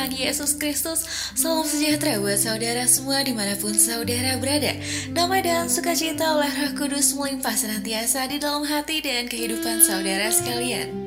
Tuhan Yesus Kristus. Salam sejahtera buat saudara semua di mana pun saudara berada. Damai dan sukacita oleh roh kudus melimpah senantiasa di dalam hati dan kehidupan saudara sekalian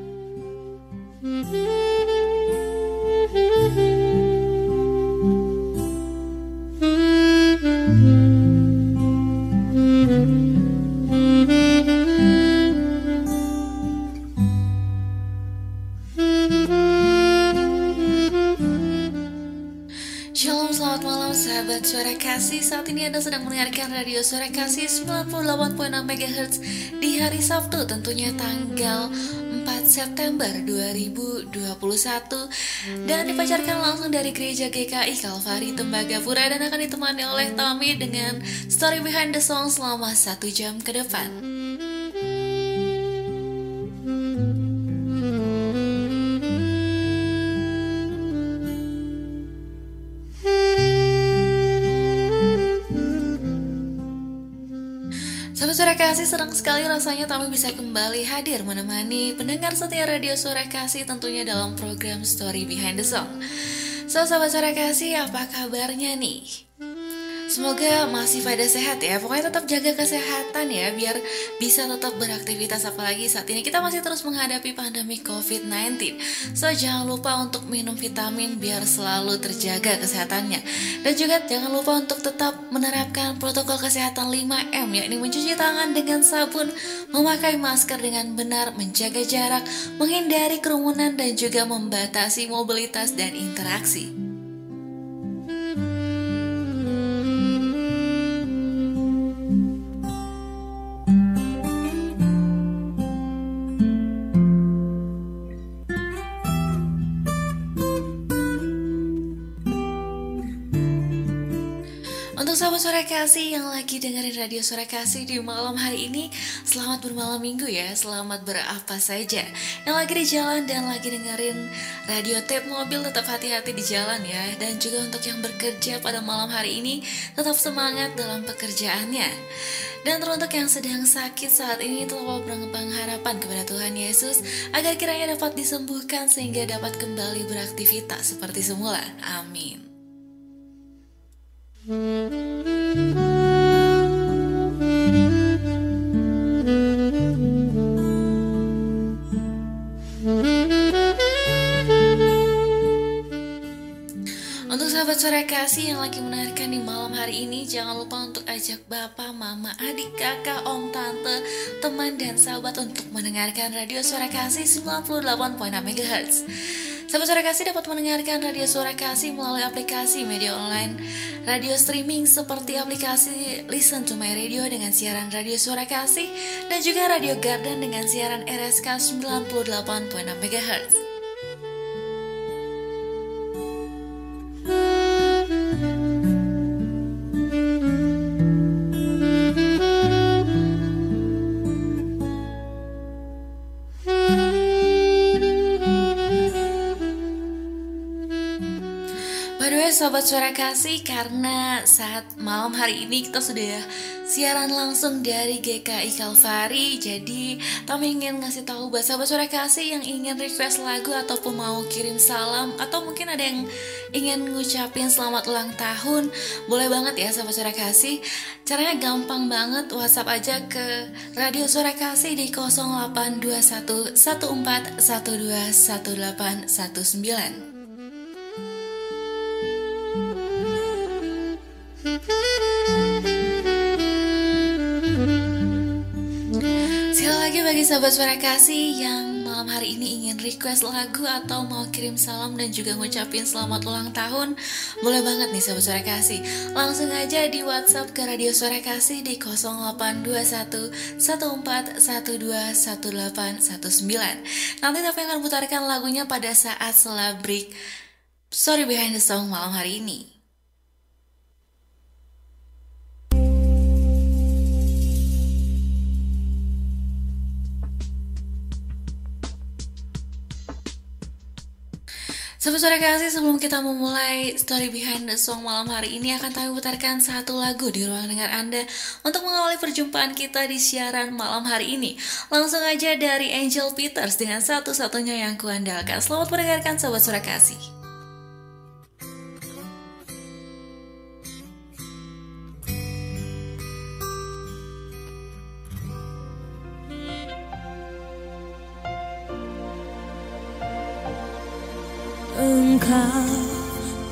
mendengarkan radio suara kasih 98.6 MHz Di hari Sabtu tentunya tanggal 4 September 2021 Dan dipacarkan langsung dari Gereja GKI Kalvari Tembagapura Dan akan ditemani oleh Tommy dengan story behind the song selama satu jam ke depan Kasih senang sekali rasanya kami bisa kembali hadir menemani pendengar setia Radio Suara Kasih tentunya dalam program Story Behind the Song. So, sahabat Suara Kasih, apa kabarnya nih? Semoga masih pada sehat ya. Pokoknya tetap jaga kesehatan ya biar bisa tetap beraktivitas apalagi saat ini kita masih terus menghadapi pandemi COVID-19. So jangan lupa untuk minum vitamin biar selalu terjaga kesehatannya. Dan juga jangan lupa untuk tetap menerapkan protokol kesehatan 5M yakni mencuci tangan dengan sabun, memakai masker dengan benar, menjaga jarak, menghindari kerumunan dan juga membatasi mobilitas dan interaksi. Kasih yang lagi dengerin radio suara kasih di malam hari ini Selamat bermalam minggu ya, selamat berapa saja Yang lagi di jalan dan lagi dengerin radio tape mobil tetap hati-hati di jalan ya Dan juga untuk yang bekerja pada malam hari ini Tetap semangat dalam pekerjaannya dan teruntuk yang sedang sakit saat ini telah pengharapan kepada Tuhan Yesus agar kiranya dapat disembuhkan sehingga dapat kembali beraktivitas seperti semula. Amin. Untuk sahabat sore kasih yang lagi mendengarkan di malam hari ini Jangan lupa untuk ajak bapak, mama, adik, kakak, om, tante, teman, dan sahabat Untuk mendengarkan radio suara kasih 98.6 MHz Sahabat Suara Kasih dapat mendengarkan Radio Suara Kasih melalui aplikasi media online radio streaming seperti aplikasi Listen to My Radio dengan siaran Radio Suara Kasih dan juga Radio Garden dengan siaran RSK 98.6 MHz. Sobat Suara Kasih. Karena saat malam hari ini kita sudah siaran langsung dari GKI Kalvari. Jadi kami ingin ngasih tahu buat Sobat Suara Kasih yang ingin request lagu ataupun mau kirim salam Atau mungkin ada yang ingin ngucapin selamat ulang tahun. Boleh banget ya Sobat Suara Kasih. Caranya gampang banget. WhatsApp aja ke Radio Suara Kasih di 0821 14 12 bagi sahabat suara kasih yang malam hari ini ingin request lagu atau mau kirim salam dan juga ngucapin selamat ulang tahun Boleh banget nih sahabat suara kasih. Langsung aja di whatsapp ke radio suara kasih di 0821 14 12 1819 Nanti tapi akan putarkan lagunya pada saat setelah break Sorry Behind the Song malam hari ini Suara kasih sebelum kita memulai story behind the song malam hari ini akan kami putarkan satu lagu di ruang dengar Anda untuk mengawali perjumpaan kita di siaran malam hari ini. Langsung aja dari Angel Peters dengan satu-satunya yang kuandalkan. Selamat mendengarkan sobat suara kasih. Engkau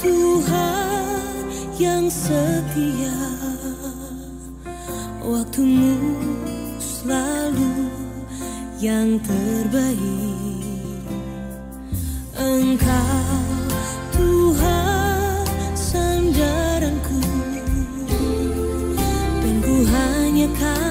Tuhan yang setia Waktumu selalu yang terbaik. Engkau Tuhan sandaranku Dan ku hanya kan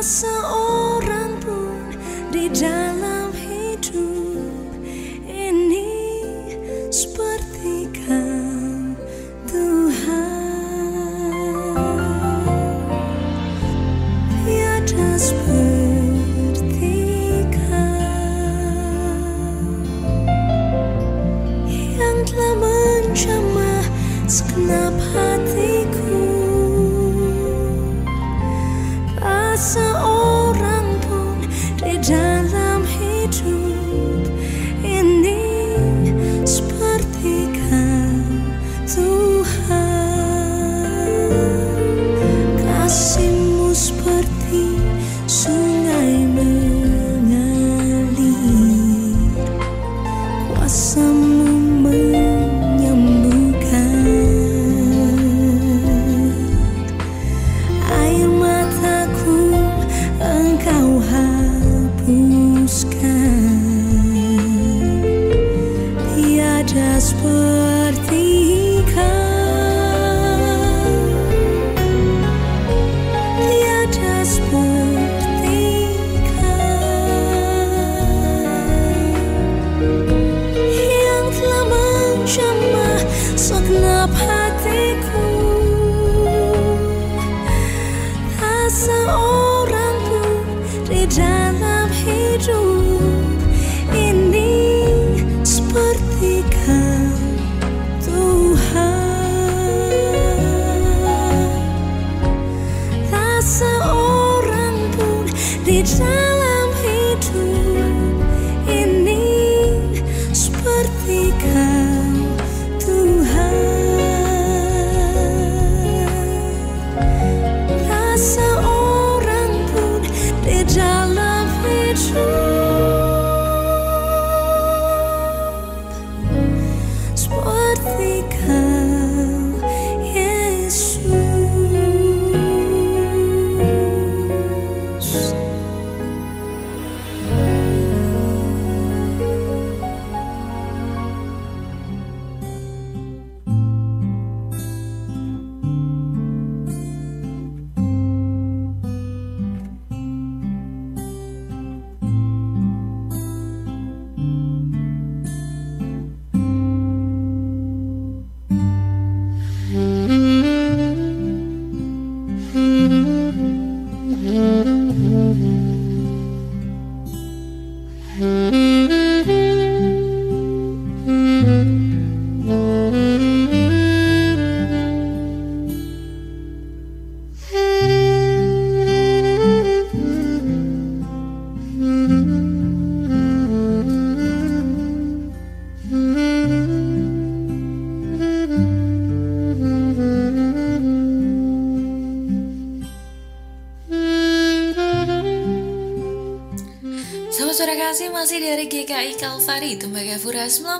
seorang pun di dalam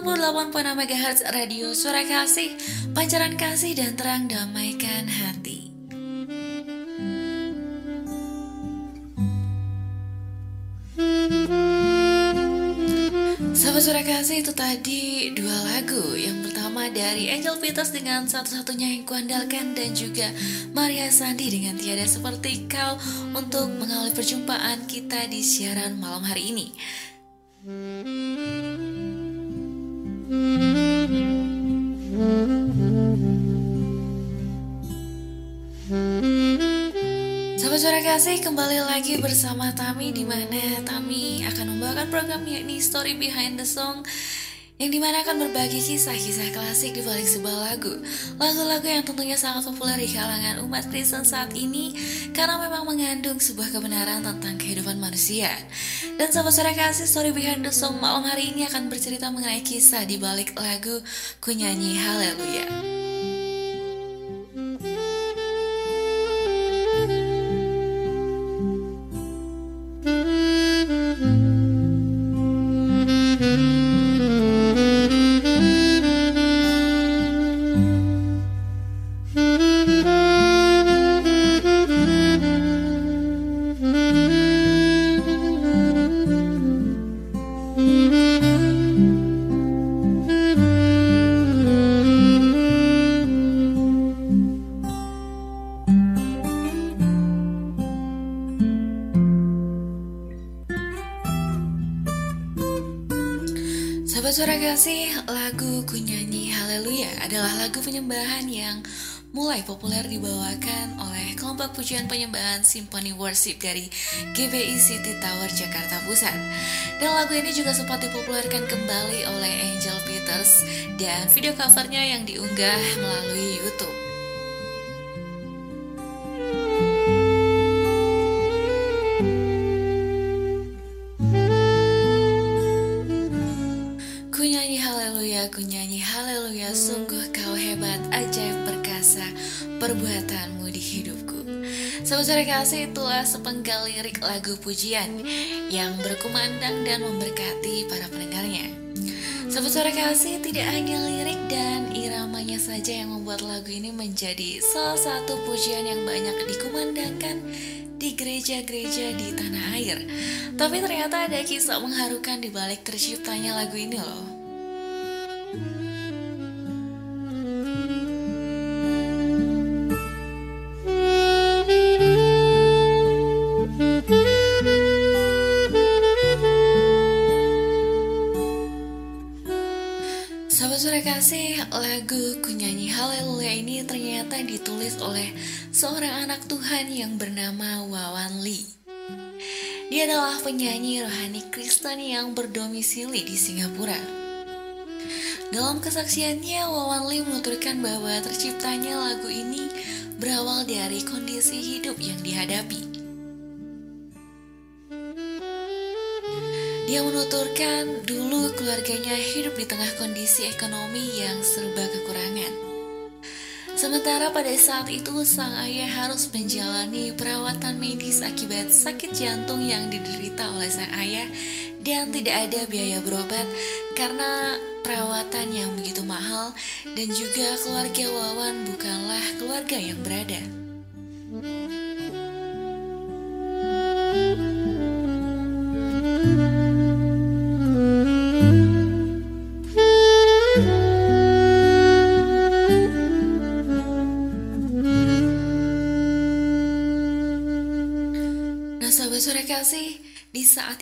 98.6 MHz Radio Suara Kasih Pancaran kasih dan terang damaikan hati. Sahabat Suara Kasih itu tadi dua lagu. Yang pertama dari Angel Peters dengan satu-satunya yang kuandalkan Dan juga Maria Sandi dengan Tiada Seperti Kau Untuk mengawali perjumpaan kita di siaran malam hari ini Sahabat suara kasih kembali lagi bersama Tami di mana Tami akan membawakan program yakni Story Behind the Song yang di mana akan berbagi kisah-kisah klasik di balik sebuah lagu. Lagu-lagu yang tentunya sangat populer di kalangan umat Kristen saat ini Karena memang mengandung sebuah kebenaran tentang kehidupan manusia. Dan sahabat suara kasih Story Behind the Song malam hari ini akan bercerita mengenai kisah di balik lagu Ku Nyanyi Haleluya lagu Ku Nyanyi Haleluya adalah lagu penyembahan yang mulai populer dibawakan oleh kelompok pujian penyembahan Symphony Worship dari GBI City Tower Jakarta Pusat. Dan lagu ini juga sempat dipopulerkan kembali oleh Angel Peters dan video covernya yang diunggah melalui YouTube. Perbuatanmu di hidupku. Sobat Suara Kasih itulah sepenggal lirik lagu pujian yang berkumandang dan memberkati para pendengarnya. Sobat Suara Kasih tidak hanya lirik dan iramanya saja yang membuat lagu ini menjadi salah satu pujian yang banyak dikumandangkan di gereja-gereja di tanah air. Tapi ternyata ada kisah mengharukan di balik terciptanya lagu ini loh. Kasih, lagu Kunyanyi Haleluya ini ternyata ditulis oleh seorang anak Tuhan yang bernama Wawan Lee. Dia adalah penyanyi rohani Kristen yang berdomisili di Singapura. Dalam kesaksiannya, Wawan Lee menuturkan bahwa terciptanya lagu ini berawal dari kondisi hidup yang dihadapi. Dia menuturkan dulu keluarganya hidup di tengah kondisi ekonomi yang serba kekurangan. Sementara pada saat itu sang ayah harus menjalani perawatan medis akibat sakit jantung yang diderita oleh sang ayah dan tidak ada biaya berobat karena perawatan yang begitu mahal dan juga keluarga Wawan bukanlah keluarga yang berada.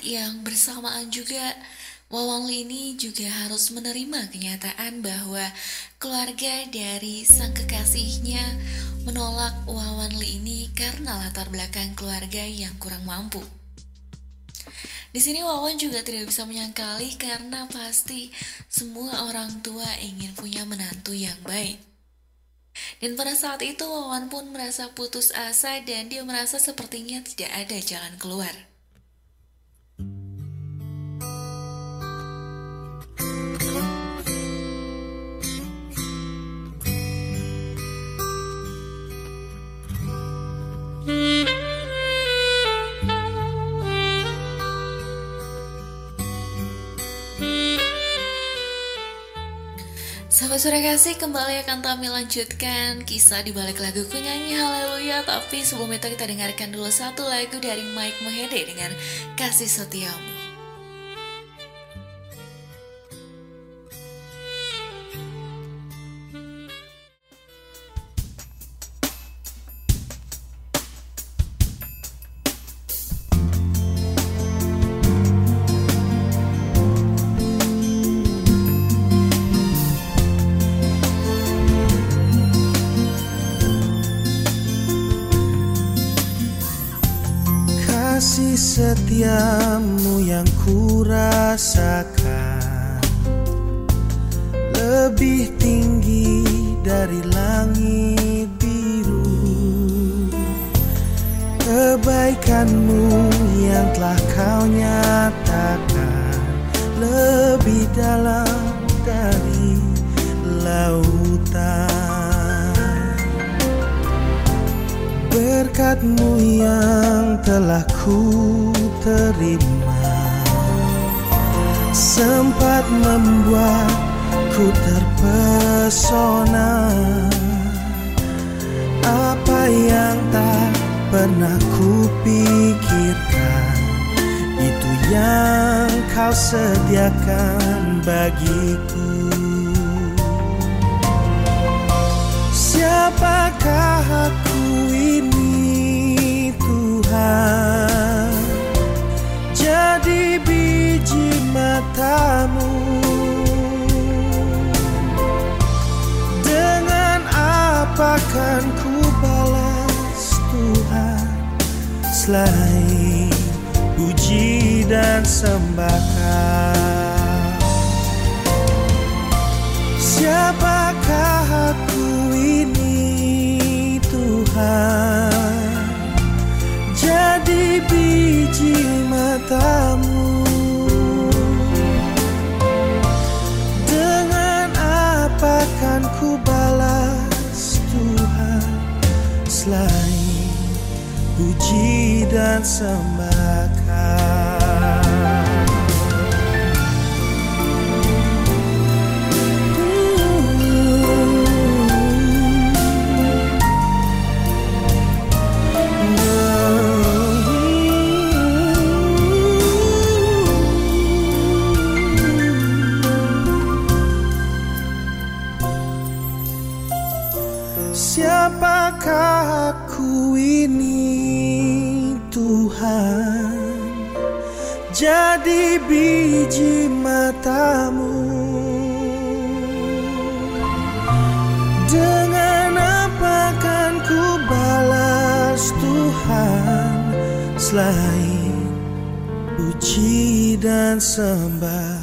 Yang bersamaan juga Wawang ini juga harus menerima kenyataan bahwa keluarga dari sang kekasihnya menolak Wawan Li ini karena latar belakang keluarga yang kurang mampu. Di sini Wawan juga tidak bisa menyangkali karena pasti semua orang tua ingin punya menantu yang baik. Dan pada saat itu Wawan pun merasa putus asa dan dia merasa sepertinya tidak ada jalan keluar. Surya Kasih kembali akan kami lanjutkan kisah di balik lagu kunyanyi Haleluya. Tapi sebelum itu kita dengarkan dulu satu lagu dari Mike Mohede dengan Kasih setiamu kurasakan Lebih tinggi dari langit biru. Kebaikanmu yang telah kau nyatakan. Lebih dalam dari lautan. Berkatmu yang telah ku terima Sempat membuatku terpesona. Apa yang tak pernah ku pikirkan Itu yang kau sediakan bagiku. Siapakah aku ini Tuhan? Jadi biji matamu. Dengan apa kan ku balas Tuhan? Selain puji dan sembahkan. Siapakah aku ini Tuhan? Jadi biji matamu puji dan Tuhan Jadi biji matamu. Dengan apa kan ku balas Tuhan Selain puji dan sembah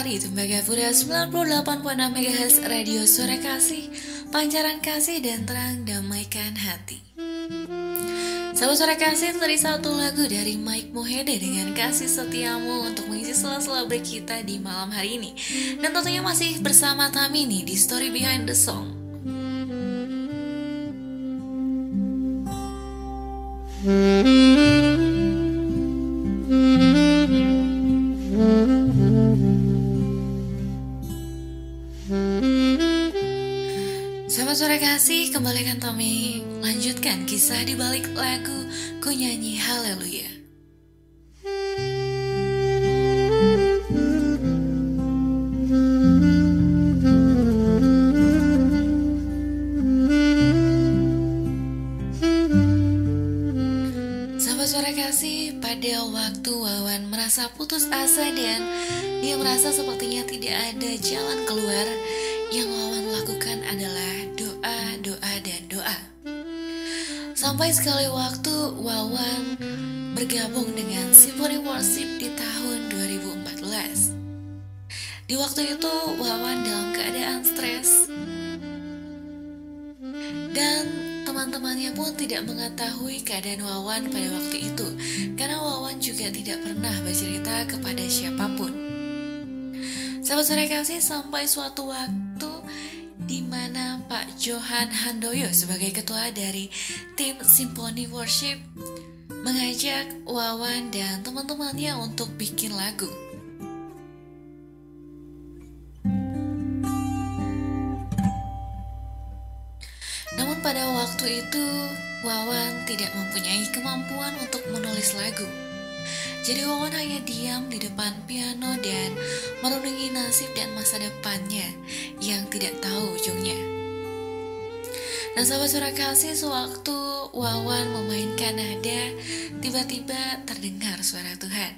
GKI Kalvari Tembagapura 98.6 MHz Radio Suara Kasih Pancaran kasih dan terang damaikan hati. Sahabat suara kasih tadi satu lagu dari Mike Mohede dengan kasih setiamu untuk mengisi sela-sela break kita di malam hari ini. Dan tentunya masih bersama Tami nih di Story Behind the Song kembalikan Tommy? Lanjutkan kisah di balik lagu Ku nyanyi haleluya. Sahabat suara kasih, pada waktu Wawan merasa putus asa dan dia merasa sepertinya tidak ada jalan keluar, yang Wawan lakukan adalah Sampai sekali waktu Wawan bergabung dengan Symphony Worship di tahun 2014. Di waktu itu Wawan dalam keadaan stres dan teman-temannya pun tidak mengetahui keadaan Wawan pada waktu itu karena Wawan juga tidak pernah bercerita kepada siapa pun. Sahabat sore kasih sampai suatu waktu di mana Johan Handoyo sebagai ketua dari tim Symphony Worship mengajak Wawan dan teman-temannya untuk bikin lagu. Namun pada waktu itu Wawan tidak mempunyai kemampuan untuk menulis lagu. Jadi Wawan hanya diam di depan piano dan merenungi nasib dan masa depannya yang tidak tahu ujungnya. Nah sahabat suara kasih sewaktu Wawan memainkan nada Tiba-tiba terdengar suara Tuhan.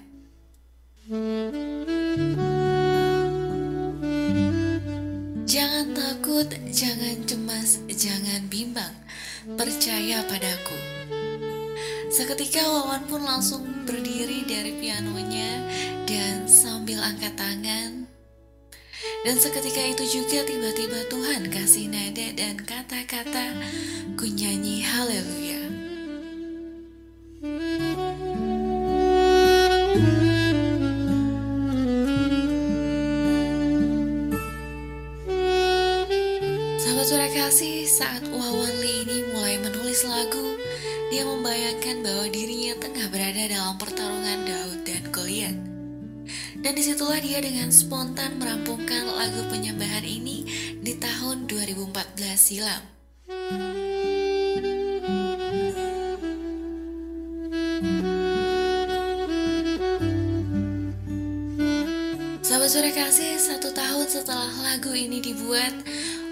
Jangan takut, jangan cemas, jangan bimbang. Percaya padaku. Seketika Wawan pun langsung berdiri dari pianonya Dan sambil angkat tangan dan seketika itu juga tiba-tiba Tuhan kasih nada dan kata-kata ku nyanyi haleluya. Sahabat suara kasih, saat Wawan Lee ini mulai menulis lagu, dia membayangkan bahwa dirinya tengah berada dalam pertarungan Daud dan Goliat. Dan di situlah dia dengan spontan merampungkan lagu penyembahan ini di tahun 2014 silam. Sahabat sore kasih, satu tahun setelah lagu ini dibuat,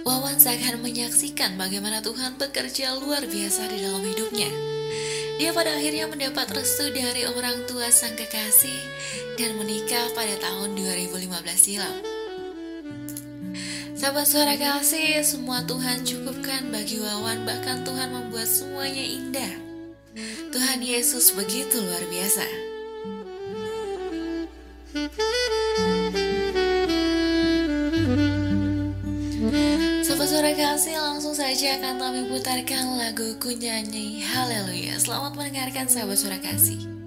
Wawan seakan menyaksikan bagaimana Tuhan bekerja luar biasa di dalam hidupnya. Dia pada akhirnya mendapat restu dari orang tua sang kekasih dan menikah pada tahun 2015 silam. Sahabat suara kasih, semua Tuhan cukupkan bagi Wawan, bahkan Tuhan membuat semuanya indah. Tuhan Yesus begitu luar biasa. Saja akan kami putarkan lagu kunyanyi Haleluya. Selamat mendengarkan sahabat suara kasih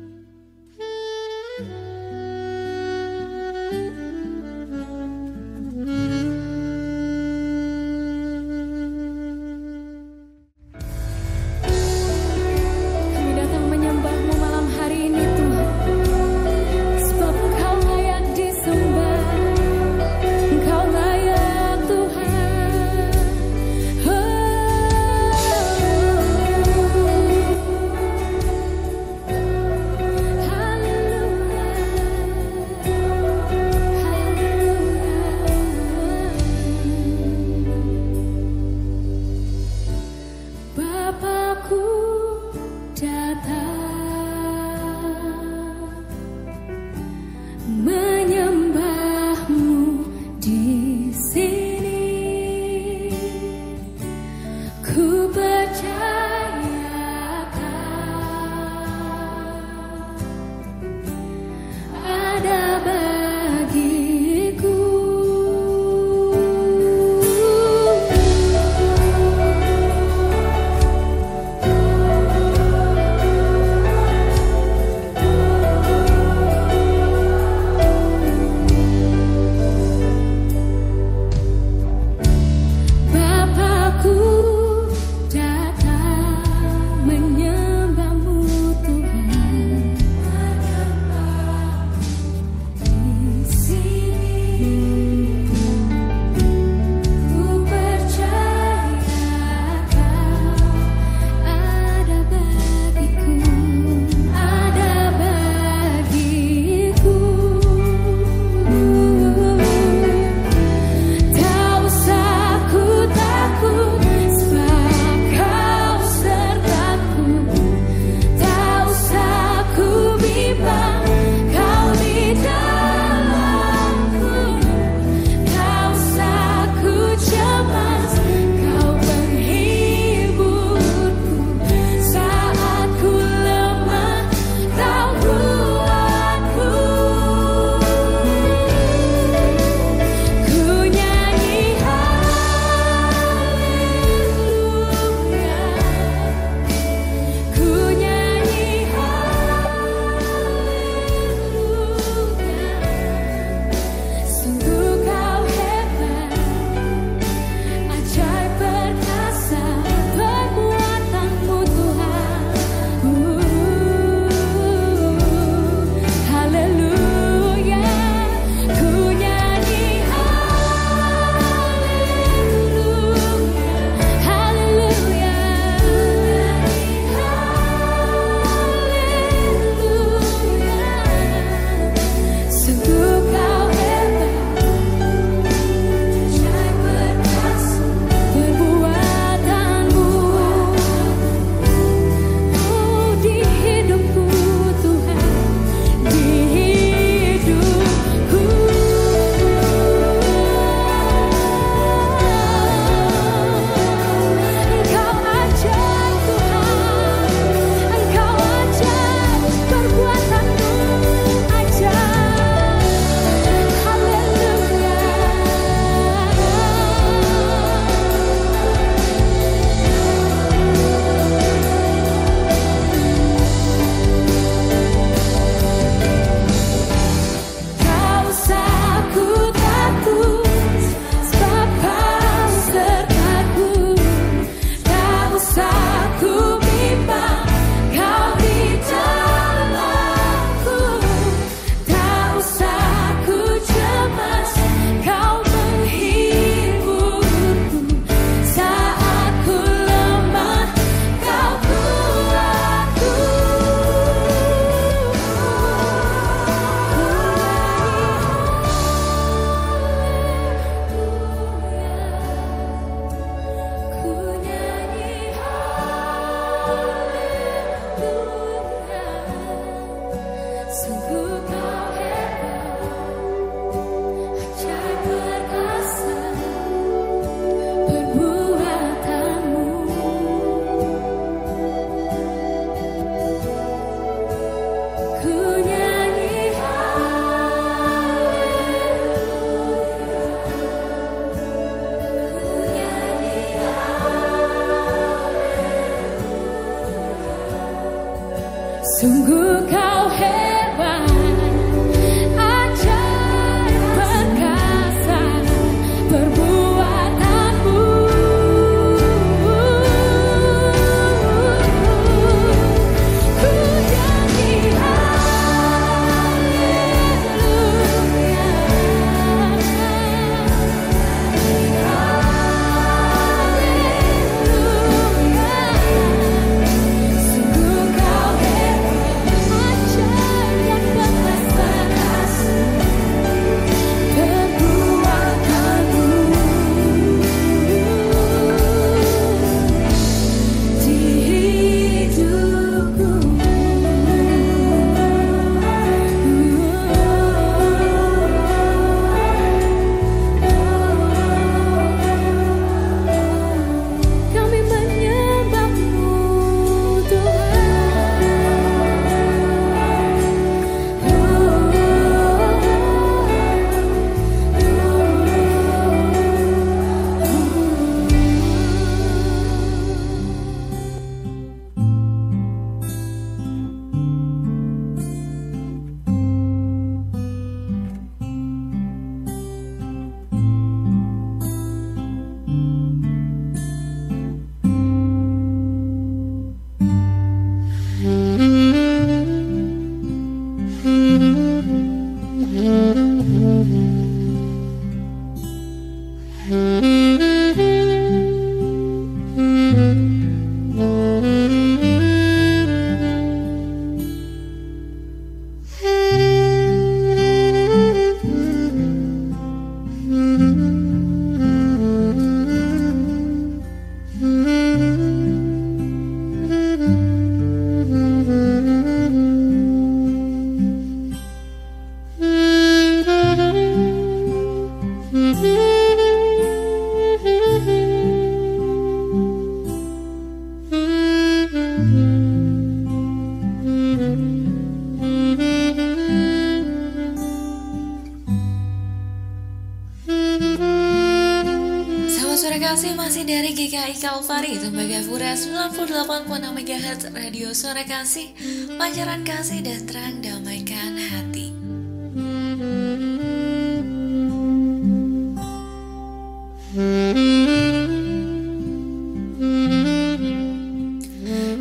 GKI Kalvari Tembagapura 98.6 MHz Radio Suara Kasih. Pancaran kasih dan terang damaikan hati.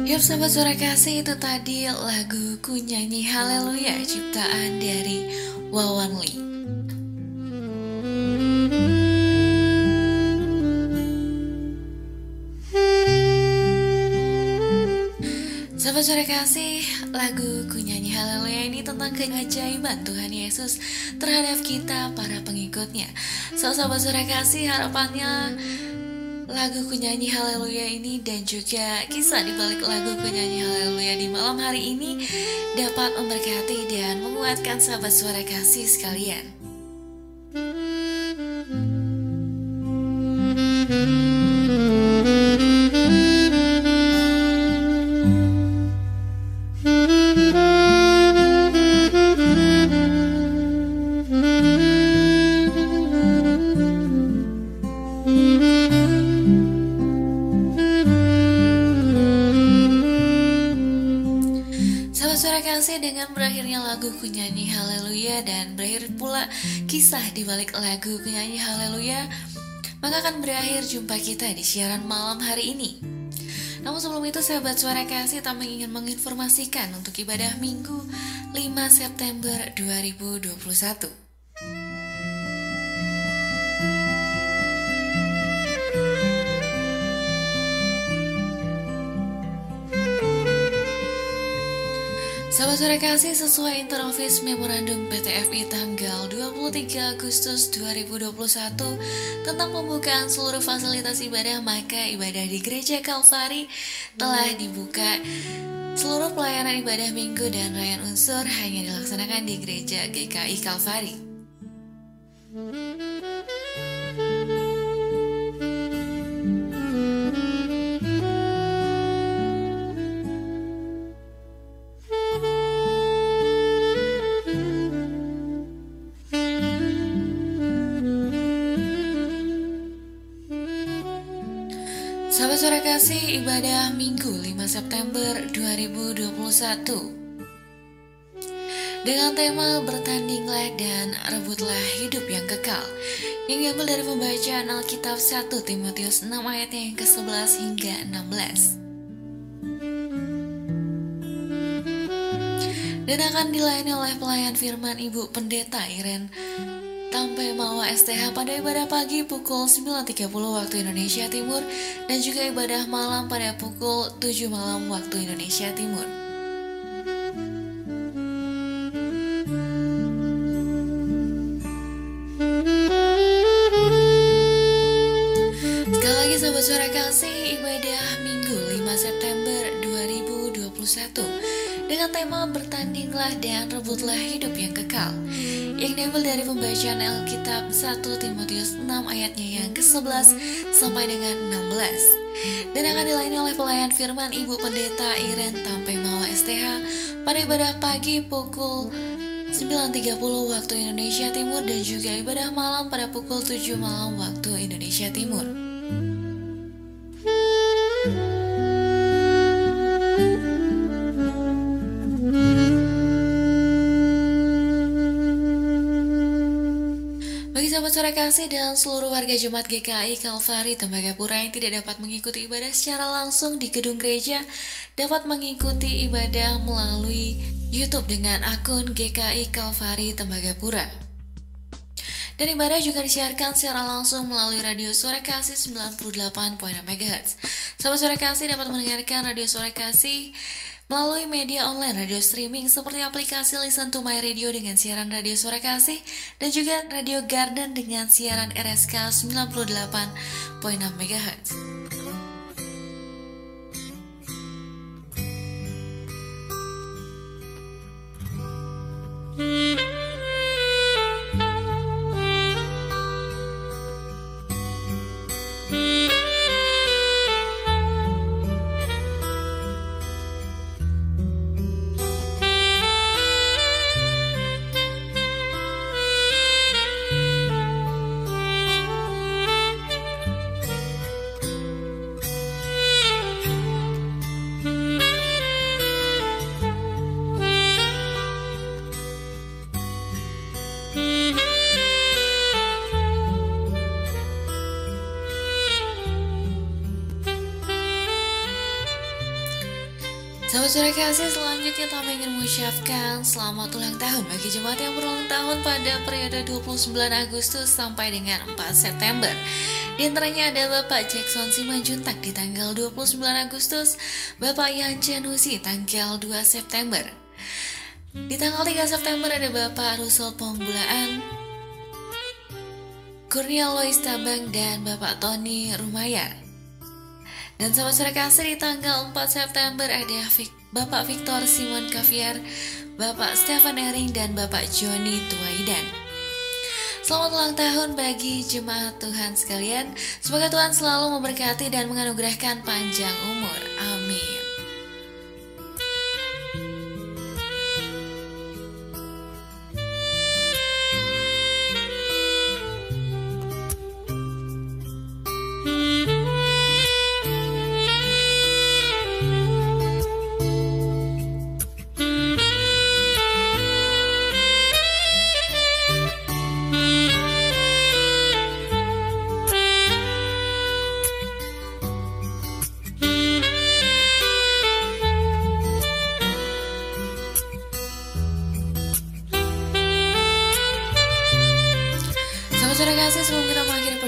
Yap sahabat suara kasih itu tadi lagu ku nyanyi haleluya ciptaan dari Wawan Lee Sahabat suara kasih, lagu ku nyanyi haleluya ini tentang keajaiban Tuhan Yesus terhadap kita para pengikutnya. So, sahabat suara kasih, harapannya lagu ku nyanyi haleluya ini dan juga kisah di balik lagu ku nyanyi haleluya di malam hari ini dapat memberkati dan menguatkan sahabat suara kasih sekalian. Kunyanyi haleluya dan berakhir pula kisah di balik lagu kunyanyi haleluya maka akan berakhir jumpa kita di siaran malam hari ini. Namun sebelum itu sahabat suara kasih tak ingin menginformasikan untuk ibadah minggu 5 September 2021. Sahabat suara kasih sesuai interoffice memorandum PTFI tanggal 23 Agustus 2021 tentang pembukaan seluruh fasilitas ibadah maka ibadah di Gereja Kalvari telah dibuka seluruh pelayanan ibadah minggu dan rayan unsur hanya dilaksanakan di Gereja GKI Kalvari. Ibadah Minggu 5 September 2021 Dengan tema bertandinglah dan rebutlah hidup yang kekal Yang diambil dari pembacaan Alkitab 1 Timotius 6 ayat yang ke-11 hingga 16 Dan akan dilayani oleh pelayan firman Ibu Pendeta Iren Tampai Mawa STH pada ibadah pagi pukul 9.30 waktu Indonesia Timur dan juga ibadah malam pada pukul 7 malam waktu Indonesia Timur. Sekali lagi sahabat suara kasih ibadah Minggu 5 September 2021 dengan tema bertandinglah dan rebutlah hidup yang kekal yang diambil dari pembacaan Alkitab 1 Timotius 6 ayatnya yang ke-11 sampai dengan 16 dan akan dilayani oleh pelayan firman Ibu Pendeta Iren Tampe Mawa STH pada ibadah pagi pukul 9.30 waktu Indonesia Timur dan juga ibadah malam pada pukul 7 malam waktu Indonesia Timur. Suara kasih dan seluruh warga Jemaat GKI Kalvari Tembagapura yang tidak dapat mengikuti ibadah secara langsung di gedung gereja dapat mengikuti ibadah melalui YouTube dengan akun GKI Kalvari Tembagapura. Dan ibadah juga disiarkan secara langsung melalui radio suara kasih 98.6 MHz. Sahabat suara kasih dapat mendengarkan radio suara kasih melalui media online radio streaming seperti aplikasi Listen to My Radio dengan siaran Radio Suara Kasih dan juga Radio Garden dengan siaran RSK 98.6 MHz. Mm. Saudara kasih selanjutnya kami ingin mengucapkan selamat ulang tahun bagi jemaat yang berulang tahun pada periode 29 Agustus sampai dengan 4 September. Di antaranya ada Bapak Jackson Simanjuntak di tanggal 29 Agustus, Bapak Yan Janusi tanggal 2 September. Di tanggal 3 September ada Bapak Rusul Pembulaan, Kurnia Lois Tabang, dan Bapak Tony Rumayar. Dan sahabat sore kasih di tanggal 4 September ada Bapak Victor Simon Kaviar, Bapak Stefan Ering, dan Bapak Joni Tuaidan. Selamat ulang tahun bagi jemaat Tuhan sekalian. Semoga Tuhan selalu memberkati dan menganugerahkan panjang umur. Amin.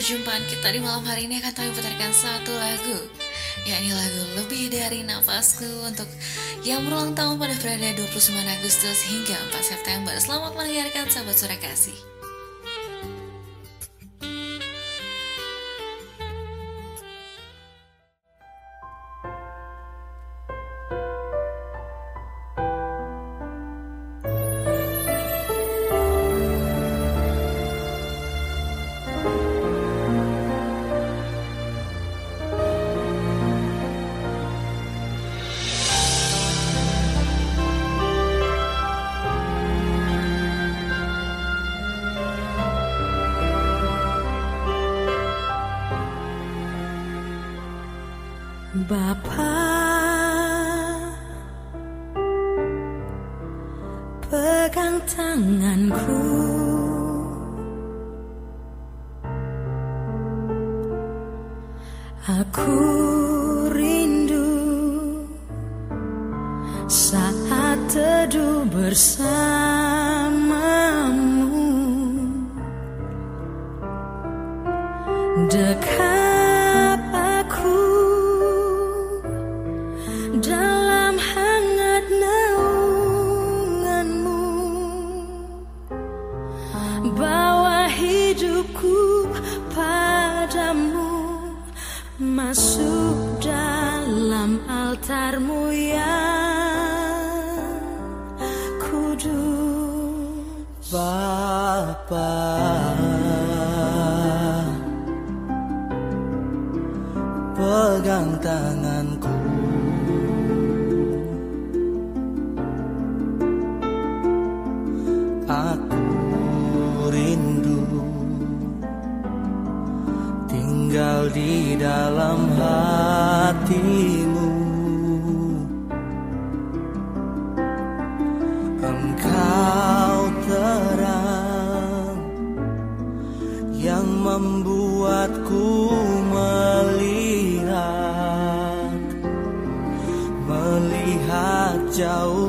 Perjumpaan kita di malam hari ini akan kami putarkan satu lagu yakni lagu Lebih Dari Nafasku untuk yang berulang tahun pada periode 29 Agustus hingga 4 September. Selamat mendengarkan sahabat sore kasih. Bapa pegang tanganku. Aku tinggal di dalam hatimu 叫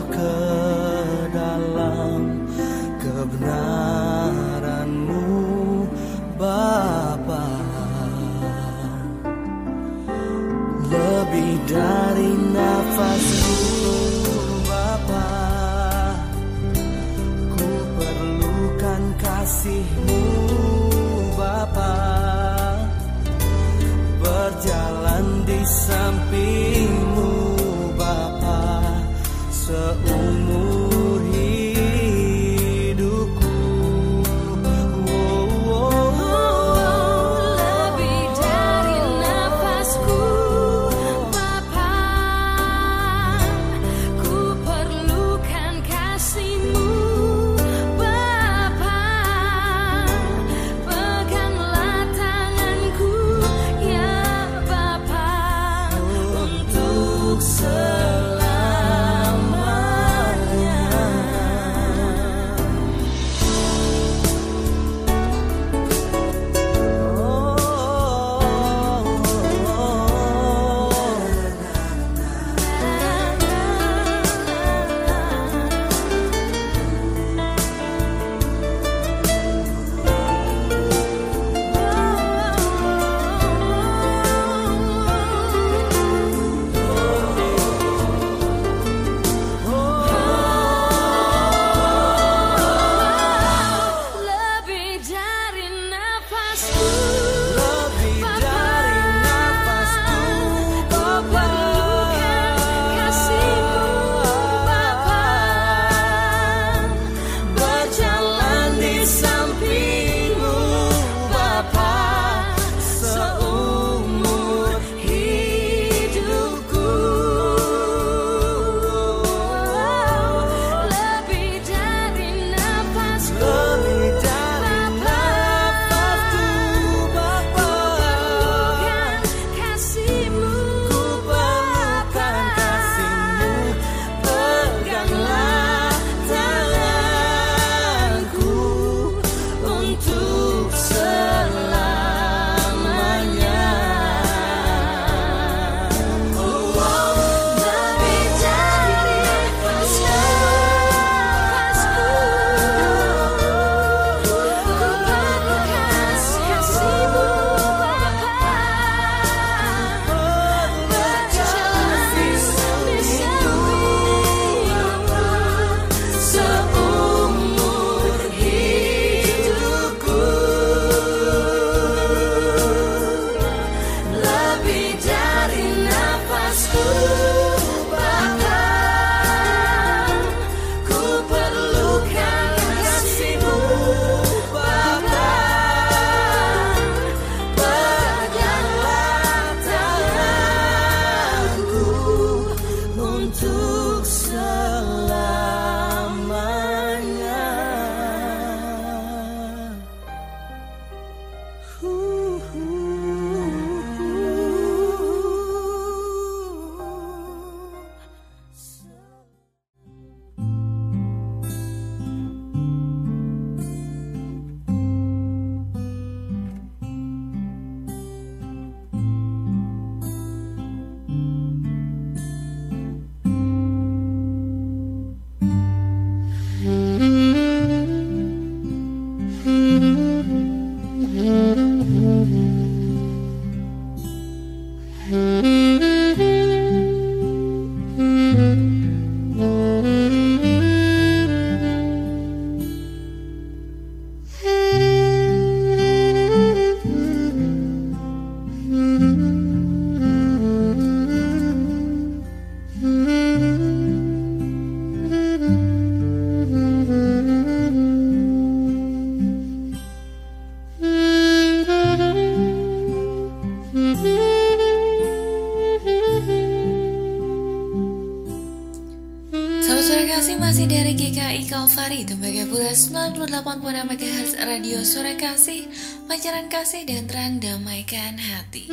Kalvari Tembagapura 98.6 MHz Radio Suara Kasih Pancaran kasih dan terang damaikan hati.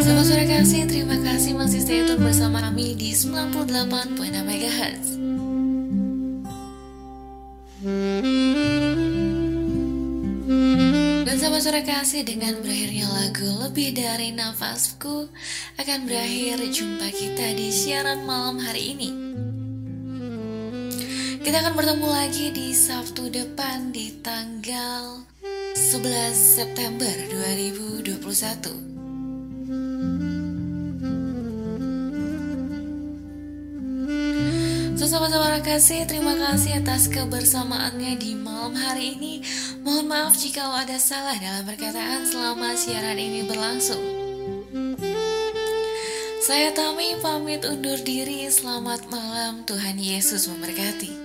Sahabat Suara Kasih, terima kasih masih stay tune bersama kami di 98.6 MHz sore kasih dengan berakhirnya lagu Lebih Dari Nafasku akan berakhir jumpa kita di siaran malam hari ini. Kita akan bertemu lagi di Sabtu depan di tanggal 11 September 2021. Sahabat-sahabat kasih, terima kasih atas kebersamaannya di malam hari ini. Mohon maaf jika ada salah dalam perkataan selama siaran ini berlangsung. Saya Tami pamit undur diri. Selamat malam, Tuhan Yesus memberkati.